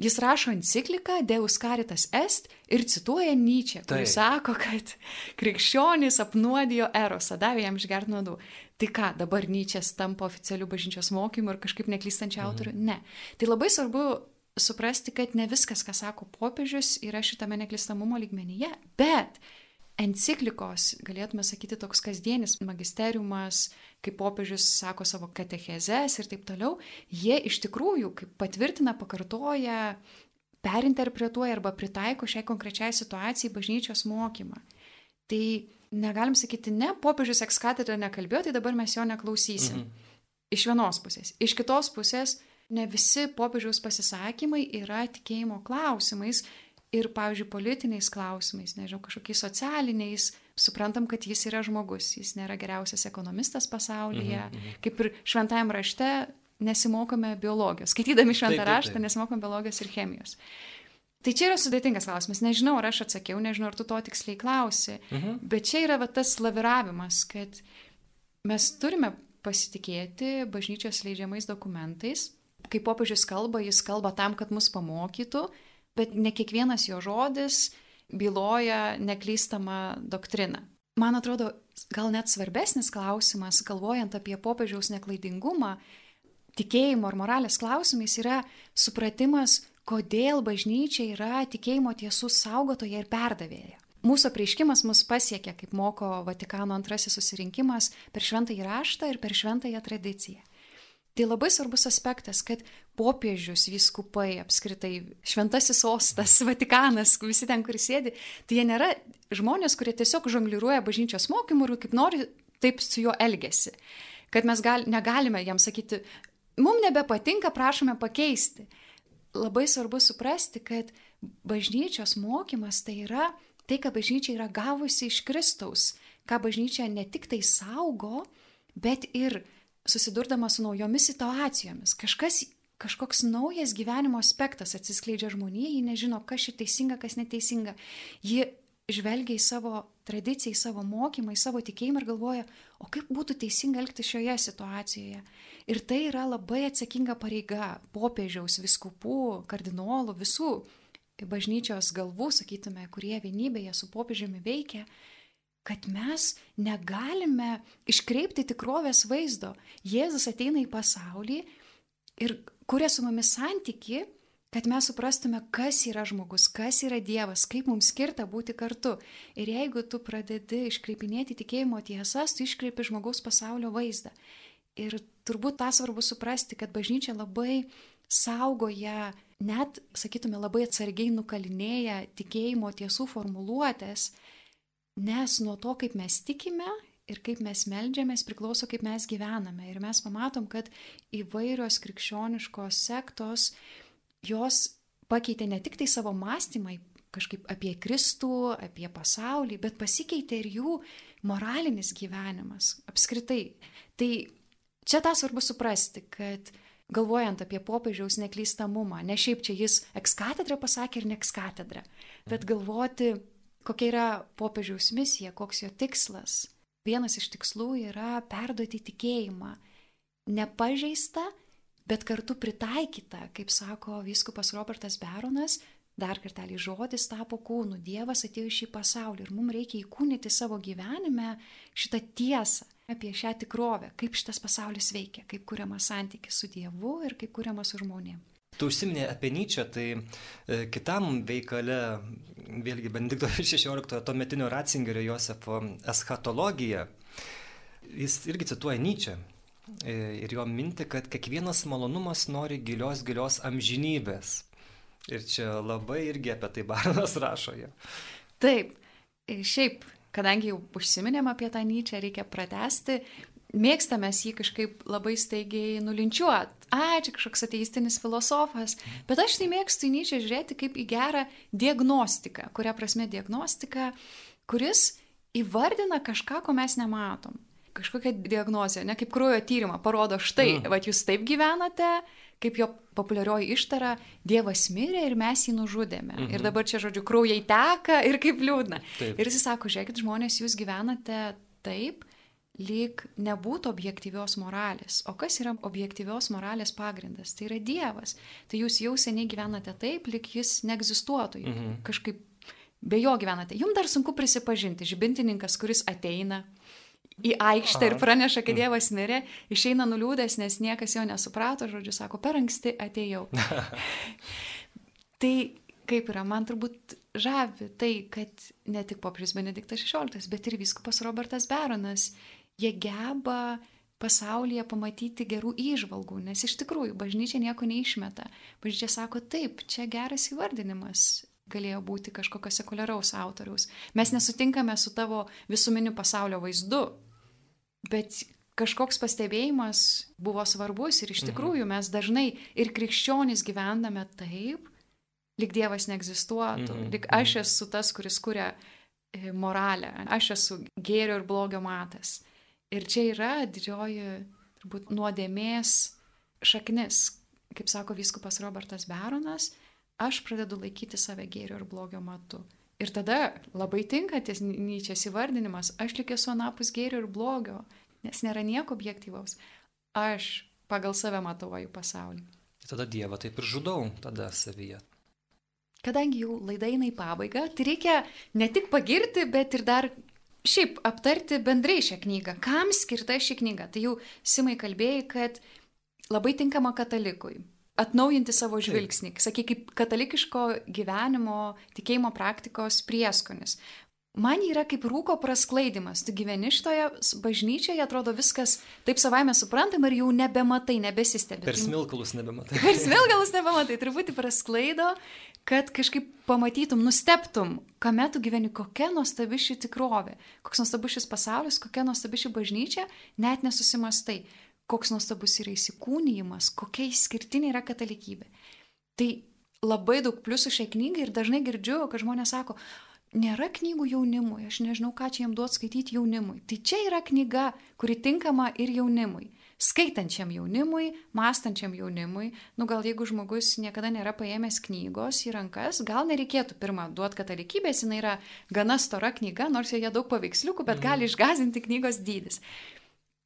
Jis rašo encikliką Deus Caritas Est ir cituoja Nyčia, kuris sako, kad krikščionys apnuodijo erosą, davė jam išgert nuodų. Tai ką, dabar Nyčias tampa oficialių bažnyčios mokymų ir kažkaip neklystančių mhm. autorių? Ne. Tai labai svarbu suprasti, kad ne viskas, ką sako popiežius, yra šitame neklystamumo lygmenyje, bet enciklikos, galėtume sakyti, toks kasdienis magisteriumas, kaip popiežius sako savo katechezes ir taip toliau, jie iš tikrųjų, kaip patvirtina, pakartoja, perinterpretuoja arba pritaiko šiai konkrečiai situacijai bažnyčios mokymą. Tai negalim sakyti, ne, popiežius ekskatedrą nekalbėjo, tai dabar mes jo neklausysim. Mhm. Iš vienos pusės. Iš kitos pusės, ne visi popiežiaus pasisakymai yra tikėjimo klausimais ir, pavyzdžiui, politiniais klausimais, nežinau, kažkokiais socialiniais, suprantam, kad jis yra žmogus, jis nėra geriausias ekonomistas pasaulyje, mhm, mhm. kaip ir šventajam rašte nesimokome biologijos, skaitydami šventą taip, taip, taip. raštą nesimokome biologijos ir chemijos. Tai čia yra sudėtingas klausimas. Nežinau, ar aš atsakiau, nežinau, ar tu to tiksliai klausi. Mhm. Bet čia yra va, tas laviravimas, kad mes turime pasitikėti bažnyčios leidžiamais dokumentais. Kai popiežius kalba, jis kalba tam, kad mus pamokytų, bet ne kiekvienas jo žodis byloja neklystamą doktriną. Man atrodo, gal net svarbesnis klausimas, galvojant apie popiežiaus neklaidingumą, tikėjimo ar moralės klausimais, yra supratimas, kodėl bažnyčia yra tikėjimo tiesų saugotoja ir perdavėja. Mūsų prieiškimas mus pasiekia, kaip moko Vatikano antrasis susirinkimas, per šventąjį raštą ir per šventąją tradiciją. Tai labai svarbus aspektas, kad popiežius, vyskupai, apskritai šventasis sostas, Vatikanas, visi ten, kur sėdi, tai jie nėra žmonės, kurie tiesiog žongliruoja bažnyčios mokymų ir kaip nori, taip su juo elgesi. Kad mes gal, negalime jam sakyti, mums nebepatinka, prašome pakeisti. Labai svarbu suprasti, kad bažnyčios mokymas tai yra tai, ką bažnyčia yra gavusi iš Kristaus, ką bažnyčia ne tik tai saugo, bet ir susidurdama su naujomis situacijomis. Kažkas, kažkoks naujas gyvenimo aspektas atsiskleidžia žmonijai, ji nežino, kas čia teisinga, kas neteisinga. Ji žvelgia į savo tradiciją, į savo mokymą, į savo tikėjimą ir galvoja, o kaip būtų teisinga elgti šioje situacijoje. Ir tai yra labai atsakinga pareiga popiežiaus, viskupų, kardinolų, visų bažnyčios galvų, sakytume, kurie vienybėje su popiežiumi veikia, kad mes negalime iškreipti tikrovės vaizdo. Jėzus ateina į pasaulį ir kuria su mumis santyki, kad mes suprastume, kas yra žmogus, kas yra Dievas, kaip mums skirta būti kartu. Ir jeigu tu pradedi iškreipinėti tikėjimo tiesas, tu iškreipi žmogaus pasaulio vaizdą. Ir turbūt tą svarbu suprasti, kad bažnyčia labai saugoja, net, sakytume, labai atsargiai nukalinėja tikėjimo tiesų formuluotės, nes nuo to, kaip mes tikime ir kaip mes melžiamės, priklauso, kaip mes gyvename. Ir mes pamatom, kad įvairios krikščioniškos sektos, jos pakeitė ne tik tai savo mąstymą kažkaip apie Kristų, apie pasaulį, bet pasikeitė ir jų moralinis gyvenimas apskritai. Tai čia tą svarbu suprasti, kad galvojant apie popiežiaus neklystamumą, ne šiaip čia jis ekskatedrą pasakė ir ne ekskatedrą, bet galvoti, kokia yra popiežiaus misija, koks jo tikslas. Vienas iš tikslų yra perduoti tikėjimą, nepažeista, bet kartu pritaikyta, kaip sako vyskupas Robertas Beronas, dar kartelį žodis tapo kūnu, Dievas atėjo į šį pasaulį ir mums reikia įkūnyti savo gyvenime šitą tiesą apie šią tikrovę, kaip šitas pasaulis veikia, kaip kuriamas santykis su Dievu ir kaip kuriamas su žmonėmis. Tu užsiminė apie Nyčią, tai e, kitam veikale, vėlgi Benedikto XVI tuometinio Ratzingerio Josefo eschatologija, jis irgi cituoja Nyčią E, ir jo minti, kad kiekvienas malonumas nori gilios, gilios amžinybės. Ir čia labai irgi apie tai Barnas rašo jo. Taip, e, šiaip, kadangi jau užsiminėm apie tą Nyčią, reikia pratesti, mėgstame jį kažkaip labai staigiai nulinčiuot. A, čia kažkoks ateistinis filosofas. Bet aš tai mėgstu į Nyčią žiūrėti kaip į gerą diagnostiką. Kuria prasme diagnostika, kuris įvardina kažką, ko mes nematom kažkokią diagnozę, ne kaip kraujo tyrimą, parodo štai, mm. va jūs taip gyvenate, kaip jo populiarioji ištara, Dievas mirė ir mes jį nužudėme. -hmm. Ir mhm. dabar čia, žodžiu, kraujai teka ir kaip liūdna. Taip. Ir jis sako, žiūrėkit, žmonės, jūs gyvenate taip, lyg nebūtų objektyvios moralės. O kas yra objektyvios moralės pagrindas? Tai yra Dievas. Tai jūs jau seniai gyvenate taip, lyg jis neegzistuotų. -hmm. Kažkaip be jo gyvenate. Jums dar sunku prisipažinti. Žibintininkas, kuris ateina, į aikštę ir praneša, kad Dievas mirė, išeina nuliūdęs, nes niekas jo nesuprato, žodžiu, sako, per anksti atėjau. tai kaip yra, man turbūt žavi tai, kad ne tik popiežius Benediktas XVI, bet ir viskupas Robertas Beronas, jie geba pasaulyje pamatyti gerų įžvalgų, nes iš tikrųjų bažnyčia nieko neišmeta. Bažnyčia sako, taip, čia geras įvardinimas, galėjo būti kažkokio sekuliaraus autoriaus. Mes nesutinkame su tavo visuminiu pasaulio vaizdu, Bet kažkoks pastebėjimas buvo svarbus ir iš mhm. tikrųjų mes dažnai ir krikščionys gyvendame taip, lyg Dievas neegzistuotų, mhm. lyg aš mhm. esu tas, kuris kuria e, moralę, aš esu gėrio ir blogio matas. Ir čia yra didžioji, turbūt, nuodėmės šaknis, kaip sako vyskupas Robertas Beronas, aš pradedu laikyti save gėrio ir blogio matu. Ir tada labai tinka ties Nyčias įvardinimas, aš lik esu anapus gėrio ir blogio, nes nėra nieko objektyvaus. Aš pagal save matuoju pasaulį. Tada Dievą taip ir žudau, tada savyje. Kadangi jau laida eina į pabaigą, tai reikia ne tik pagirti, bet ir dar šiaip aptarti bendrai šią knygą. Kam skirta ši knyga? Tai jau Simai kalbėjai, kad labai tinkama katalikui atnaujinti savo žvilgsnį, sakai, kaip katalikiško gyvenimo, tikėjimo praktikos prieskonis. Man yra kaip rūko prasklaidimas. Tu gyveni šitoje bažnyčioje, atrodo viskas taip savaime suprantama ir jau nebematai, nebesistebi. Per smilkalus nebematai. Per smilkalus nebematai, truputį prasklaido, kad kažkaip pamatytum, nusteptum, kame tu gyveni, kokia nuostabi ši tikrovė, koks nuostabus šis pasaulis, kokia nuostabi ši bažnyčia, net nesusimastai koks nuostabus yra įsikūnyjimas, kokia išskirtinė yra katalikybė. Tai labai daug pliusų šiai knygai ir dažnai girdžiu, kad žmonės sako, nėra knygų jaunimui, aš nežinau, ką čia jam duot skaityti jaunimui. Tai čia yra knyga, kuri tinkama ir jaunimui. Skaitančiam jaunimui, mąstančiam jaunimui, nu gal jeigu žmogus niekada nėra paėmęs knygos į rankas, gal nereikėtų pirmą duoti katalikybės, jinai yra gana stora knyga, nors joje daug paveiksliukų, bet mhm. gali išgazinti knygos dydis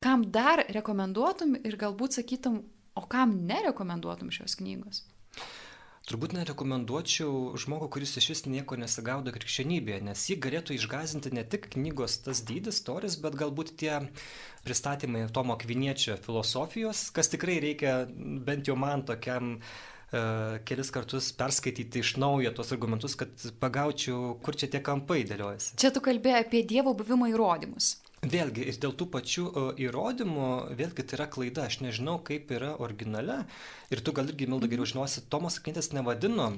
kam dar rekomenduotum ir galbūt sakytum, o kam nerekomenduotum šios knygos? Turbūt nerekomenduočiau žmogų, kuris iš vis nieko nesigaudo krikščionybėje, nes jį galėtų išgazinti ne tik knygos tas dydis, toris, bet galbūt tie pristatymai Tomo Kviniečio filosofijos, kas tikrai reikia bent jau man tokiam kelis kartus perskaityti iš naujo tuos argumentus, kad pagaučiau, kur čia tie kampai dėliojasi. Čia tu kalbėjai apie Dievo buvimo įrodymus. Vėlgi, ir dėl tų pačių įrodymų, vėlgi tai yra klaida, aš nežinau, kaip yra originale. Ir tu gal irgi, Milda, geriau žinosi, Tomas Akvintas nevadino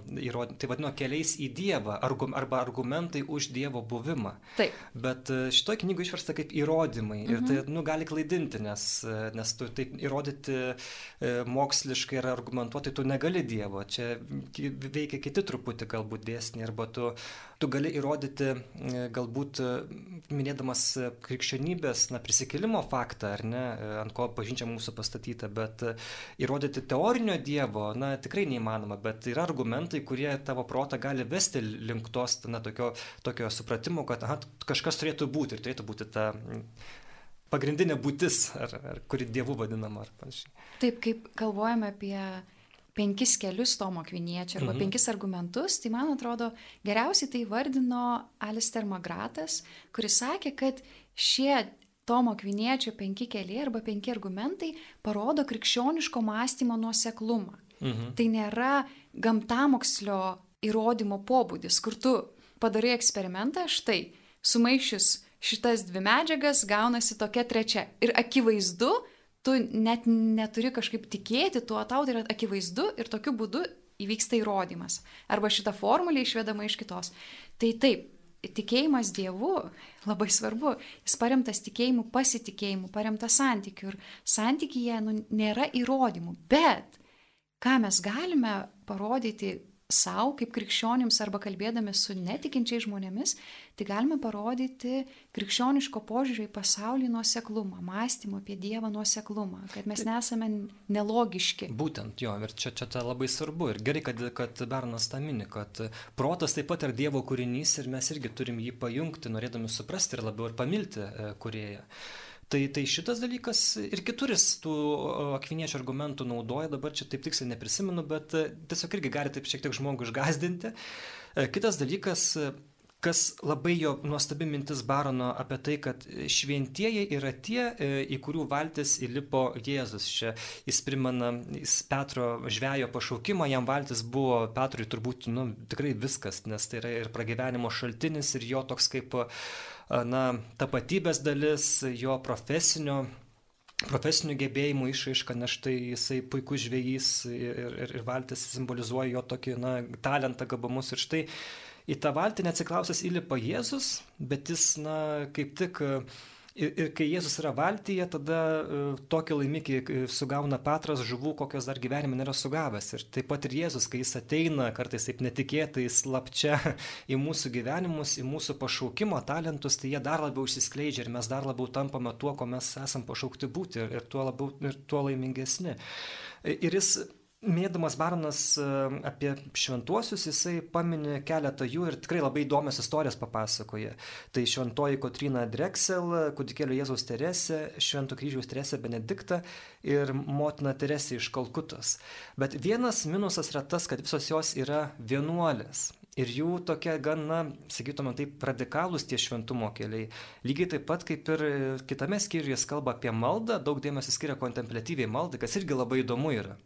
tai vadino keliais į Dievą argum, arba argumentai už Dievo buvimą. Taip. Bet e, šitoje knygoje išversta kaip įrodymai. Mhm. Ir tai mhm. nu, gali klaidinti, nes, e, nes tu taip įrodyti e, moksliškai ar argumentuoti tu negali Dievo. Čia veikia kiti truputį galbūt dėsniai, arba tu, tu gali įrodyti galbūt minėdamas krikščionybės na, prisikėlimo faktą, ar ne, ant ko bažnyčia mūsų pastatyta, bet įrodyti teoriją teorinio Dievo, na, tikrai neįmanoma, bet yra argumentai, kurie tavo protą gali vesti link tos, na, tokio, tokio supratimo, kad aha, kažkas turėtų būti ir turėtų būti ta pagrindinė būtis, ar, ar kuri dievų vadinama, ar panašiai. Taip, kaip galvojame apie penkis kelius Tomo Kviniečio arba mhm. penkis argumentus, tai man atrodo geriausiai tai vardino Alister Magratas, kuris sakė, kad šie Tomo Kviniečio penki keliai arba penki argumentai parodo krikščioniško mąstymo nuoseklumą. Mhm. Tai nėra gamtamokslio įrodymo pobūdis, kur tu padarai eksperimentą, štai, sumaišius šitas dvi medžiagas gaunasi tokia trečia. Ir akivaizdu, tu net neturi kažkaip tikėti tuo, tau tai yra akivaizdu ir tokiu būdu įvyksta įrodymas. Arba šita formulė išvedama iš kitos. Tai taip, tikėjimas Dievu labai svarbu. Jis paremtas tikėjimu, pasitikėjimu, paremtas santykiu. Ir santykyje nu, nėra įrodymų. Bet ką mes galime parodyti savo kaip krikščionims arba kalbėdami su netikinčiais žmonėmis, tai galime parodyti krikščioniško požiūrio į pasaulį nuoseklumą, mąstymo apie Dievą nuoseklumą, kad mes nesame nelogiški. Būtent jo, ir čia, čia tai labai svarbu. Ir gerai, kad, kad Bernas tą mini, kad protas taip pat yra Dievo kūrinys ir mes irgi turim jį pajungti, norėdami suprasti ir labiau ir pamilti e, kurėją. Tai, tai šitas dalykas ir kituris tų akviniečių argumentų naudoja, dabar čia taip tiksliai neprisimenu, bet e, tiesiog irgi gali taip šiek tiek žmogų išgazdinti. E, kitas dalykas, kas labai jo nuostabi mintis Barono apie tai, kad šventieji yra tie, e, į kurių valtis įlipo Jėzus. Čia jis primena jis Petro žvejo pašaukimą, jam valtis buvo Petrui turbūt nu, tikrai viskas, nes tai yra ir pragyvenimo šaltinis, ir jo toks kaip na, tapatybės dalis, jo profesinio profesinių gebėjimų išraiška, nes štai jisai puikus žvėjys ir, ir, ir valtis simbolizuoja jo tokį na, talentą, gabumus ir štai į tą valtį neatsiklausęs įlipa Jėzus, bet jis na, kaip tik uh, Ir, ir kai Jėzus yra valtyje, tada uh, tokį laimikį e, sugauna Petras žuvų, kokios dar gyvenime nėra sugavęs. Ir taip pat ir Jėzus, kai jis ateina kartais taip netikėtai, slapčia į mūsų gyvenimus, į mūsų pašaukimo talentus, tai jie dar labiau išsiskleidžia ir mes dar labiau tampame tuo, ko mes esam pašaukti būti ir, ir, tuo, labiau, ir tuo laimingesni. Ir jis Mėdamas Baronas e, apie šventuosius, jisai paminė keletą jų ir tikrai labai įdomias istorijas papasakoja. Tai šventoji Kotrina Drexel, kūdikėlio Jėzaus Teresė, Švento kryžiaus Teresė Benedikta ir motina Teresė iš Kalkutos. Bet vienas minusas yra tas, kad visos jos yra vienuolės. Ir jų tokia gana, sakytume taip, radikalūs tie šventumo keliai. Lygiai taip pat kaip ir kitame skyriuje jis kalba apie maldą, daug dėmesio skiria kontemplatyviai maldai, kas irgi labai įdomu yra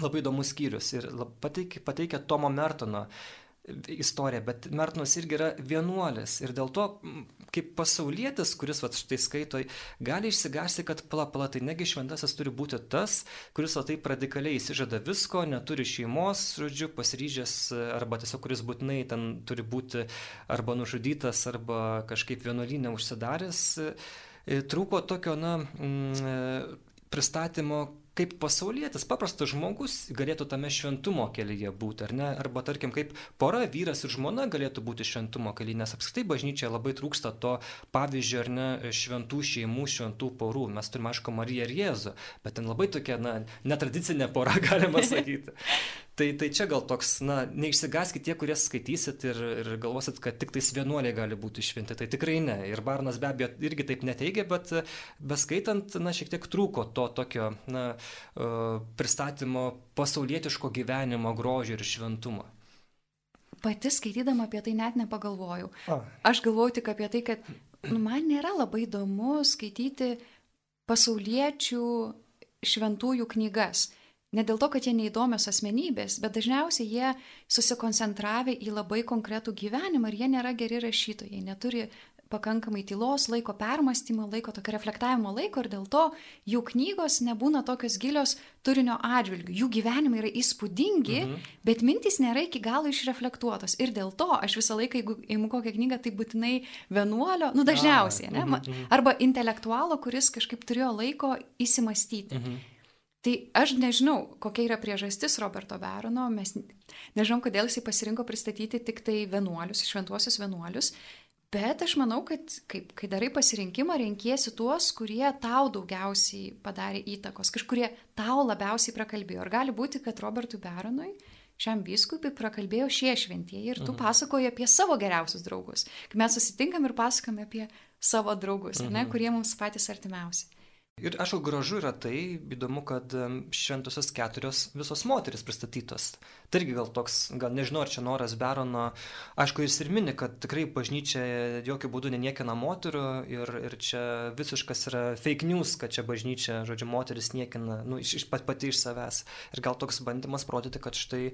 labai įdomus skyrius ir pateikia, pateikia Tomo Mertono istoriją, bet Mertonas irgi yra vienuolis ir dėl to kaip pasaulietis, kuris va štai skaito, gali išsigasti, kad pala, tai negi šventasis turi būti tas, kuris va taip radikaliai įsižada visko, neturi šeimos, žodžiu, pasiryžęs arba tiesiog kuris būtinai ten turi būti arba nužudytas, arba kažkaip vienuolinė užsidaręs. Trūko tokio, na, pristatymo, kaip pasaulietis, paprastas žmogus galėtų tame šventumo kelyje būti, ar ne? Arba tarkim, kaip pora, vyras ir žmona galėtų būti šventumo kelyje, nes apskritai bažnyčia labai trūksta to pavyzdžio, ar ne, šventų šeimų, šventų porų. Mes turime, aišku, Mariją ir Jėzų, bet ten labai tokia, na, netradicinė pora, galima sakyti. Tai, tai čia gal toks, na, neišsigaskite tie, kurie skaitysit ir, ir galvosit, kad tik tais vienuoliai gali būti šventi. Tai tikrai ne. Ir Barnas be abejo irgi taip neteigia, bet beskaitant, na, šiek tiek trūko to tokio, na, pristatymo pasaulietiško gyvenimo grožio ir šventumo. Pati skaitydama apie tai net nepagalvojau. A. Aš galvoju tik apie tai, kad nu, man nėra labai įdomu skaityti pasauliečių šventųjų knygas Ne dėl to, kad jie neįdomios asmenybės, bet dažniausiai jie susikoncentravę į labai konkretų gyvenimą ir jie nėra geri rašytojai, neturi pakankamai tylos laiko, permastymo laiko, tokio reflektavimo laiko ir dėl to jų knygos nebūna tokios gilios turinio atžvilgių. Jų gyvenimai yra įspūdingi, mhm. bet mintys nėra iki galo išreflektuotos. Ir dėl to aš visą laiką, jeigu įimu kokią knygą, tai būtinai vienuolio, nu dažniausiai, ne? Mhm, mhm. arba intelektualo, kuris kažkaip turėjo laiko įsimastyti. Mhm. Tai aš nežinau, kokia yra priežastis Roberto Verono, mes nežinom, kodėl jisai pasirinko pristatyti tik tai vienuolius, šventuosius vienuolius, bet aš manau, kad kaip, kai darai pasirinkimą, renkiesi tuos, kurie tau daugiausiai padarė įtakos, kažkurie tau labiausiai prakalbėjo. Ar gali būti, kad Robertui Veronui šiam vyskupui prakalbėjo šie šventieji ir tu mhm. pasakoji apie savo geriausius draugus. Kai mes susitinkam ir pasakome apie savo draugus, mhm. ne, kurie mums patys artimiausi. Ir aišku, gražu yra tai, įdomu, kad šventosios keturios visos moteris pristatytos. Tai irgi gal toks, gal nežinau, ar čia noras Berono, aišku, jis ir mini, kad tikrai bažnyčia jokių būdų neniekina moterų ir, ir čia visiškas yra fake news, kad čia bažnyčia, žodžiu, moteris niekina, nu, iš, iš pat pati iš savęs. Ir gal toks bandymas parodyti, kad štai,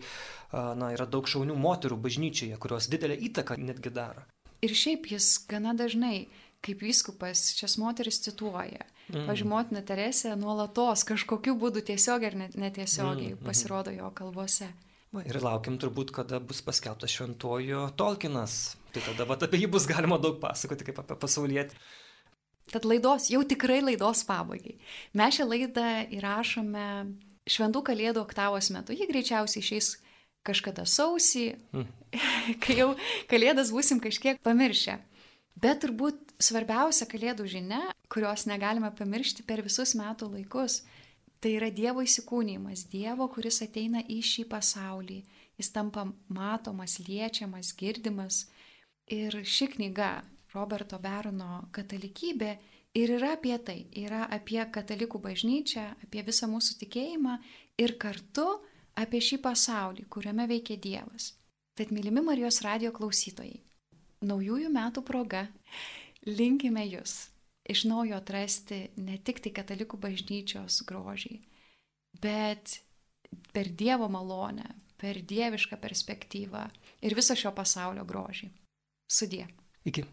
na, yra daug šaunių moterų bažnyčioje, kurios didelę įtaką netgi daro. Ir šiaip jis gana dažnai, kaip vyskupas, šias moteris cituoja Mm. Pavyzdžiui, motina Teresė nuolatos kažkokiu būdu tiesiog ir netiesiogiai mm, pasirodo jo kalbose. Va, ir laukiam turbūt, kada bus paskelbtas šventuoju Tolkienas. Tai tada vat, apie jį bus galima daug pasakoti kaip apie pasaulietį. Tad laidos, jau tikrai laidos pabaigai. Mes šią laidą įrašome šventų kalėdų oktavos metu. Ji greičiausiai išeis kažkada sausį, mm. kai jau kalėdas busim kažkiek pamiršę. Bet turbūt svarbiausia kalėdų žinia, kurios negalime pamiršti per visus metų laikus, tai yra Dievo įsikūnymas, Dievo, kuris ateina į šį pasaulį. Jis tampa matomas, liečiamas, girdimas. Ir ši knyga, Roberto Berono katalikybė, ir yra apie tai, yra apie katalikų bažnyčią, apie visą mūsų tikėjimą ir kartu apie šį pasaulį, kuriame veikia Dievas. Tad mylimi Marijos radio klausytojai, naujųjų metų proga linkime jūs iš naujo atrasti ne tik tai katalikų bažnyčios grožį, bet per Dievo malonę, per dievišką perspektyvą ir viso šio pasaulio grožį. Sudie. Iki.